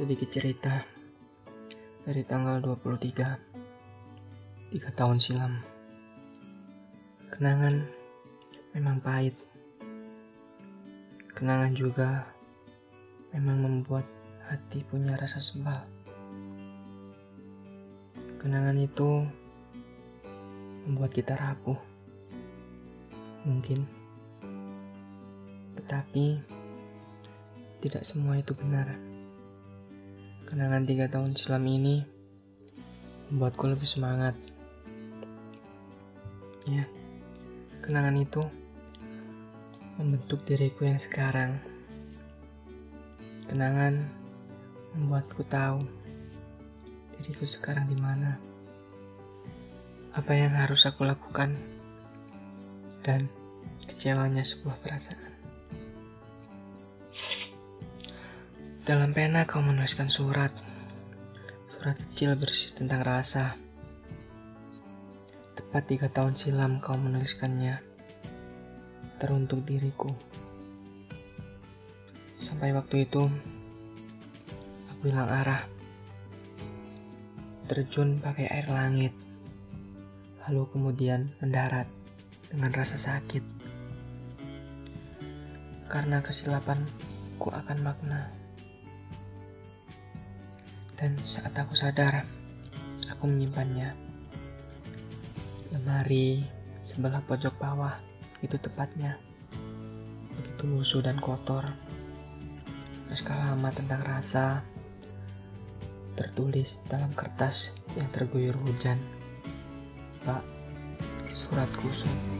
sedikit cerita dari tanggal 23 tiga tahun silam. Kenangan memang pahit. Kenangan juga memang membuat hati punya rasa sebal kenangan itu membuat kita rapuh mungkin. Tetapi tidak semua itu benar kenangan tiga tahun silam ini membuatku lebih semangat ya kenangan itu membentuk diriku yang sekarang kenangan membuatku tahu diriku sekarang di mana apa yang harus aku lakukan dan kecewanya sebuah perasaan. Dalam pena kau menuliskan surat, surat kecil bersih tentang rasa. Tepat tiga tahun silam kau menuliskannya, teruntuk diriku. Sampai waktu itu, aku hilang arah. Terjun pakai air langit, lalu kemudian mendarat dengan rasa sakit. Karena kesilapan ku akan makna. Dan saat aku sadar, aku menyimpannya. Lemari sebelah pojok bawah itu tepatnya. Begitu lusuh dan kotor. Naskah lama tentang rasa tertulis dalam kertas yang terguyur hujan. Pak, surat kusut.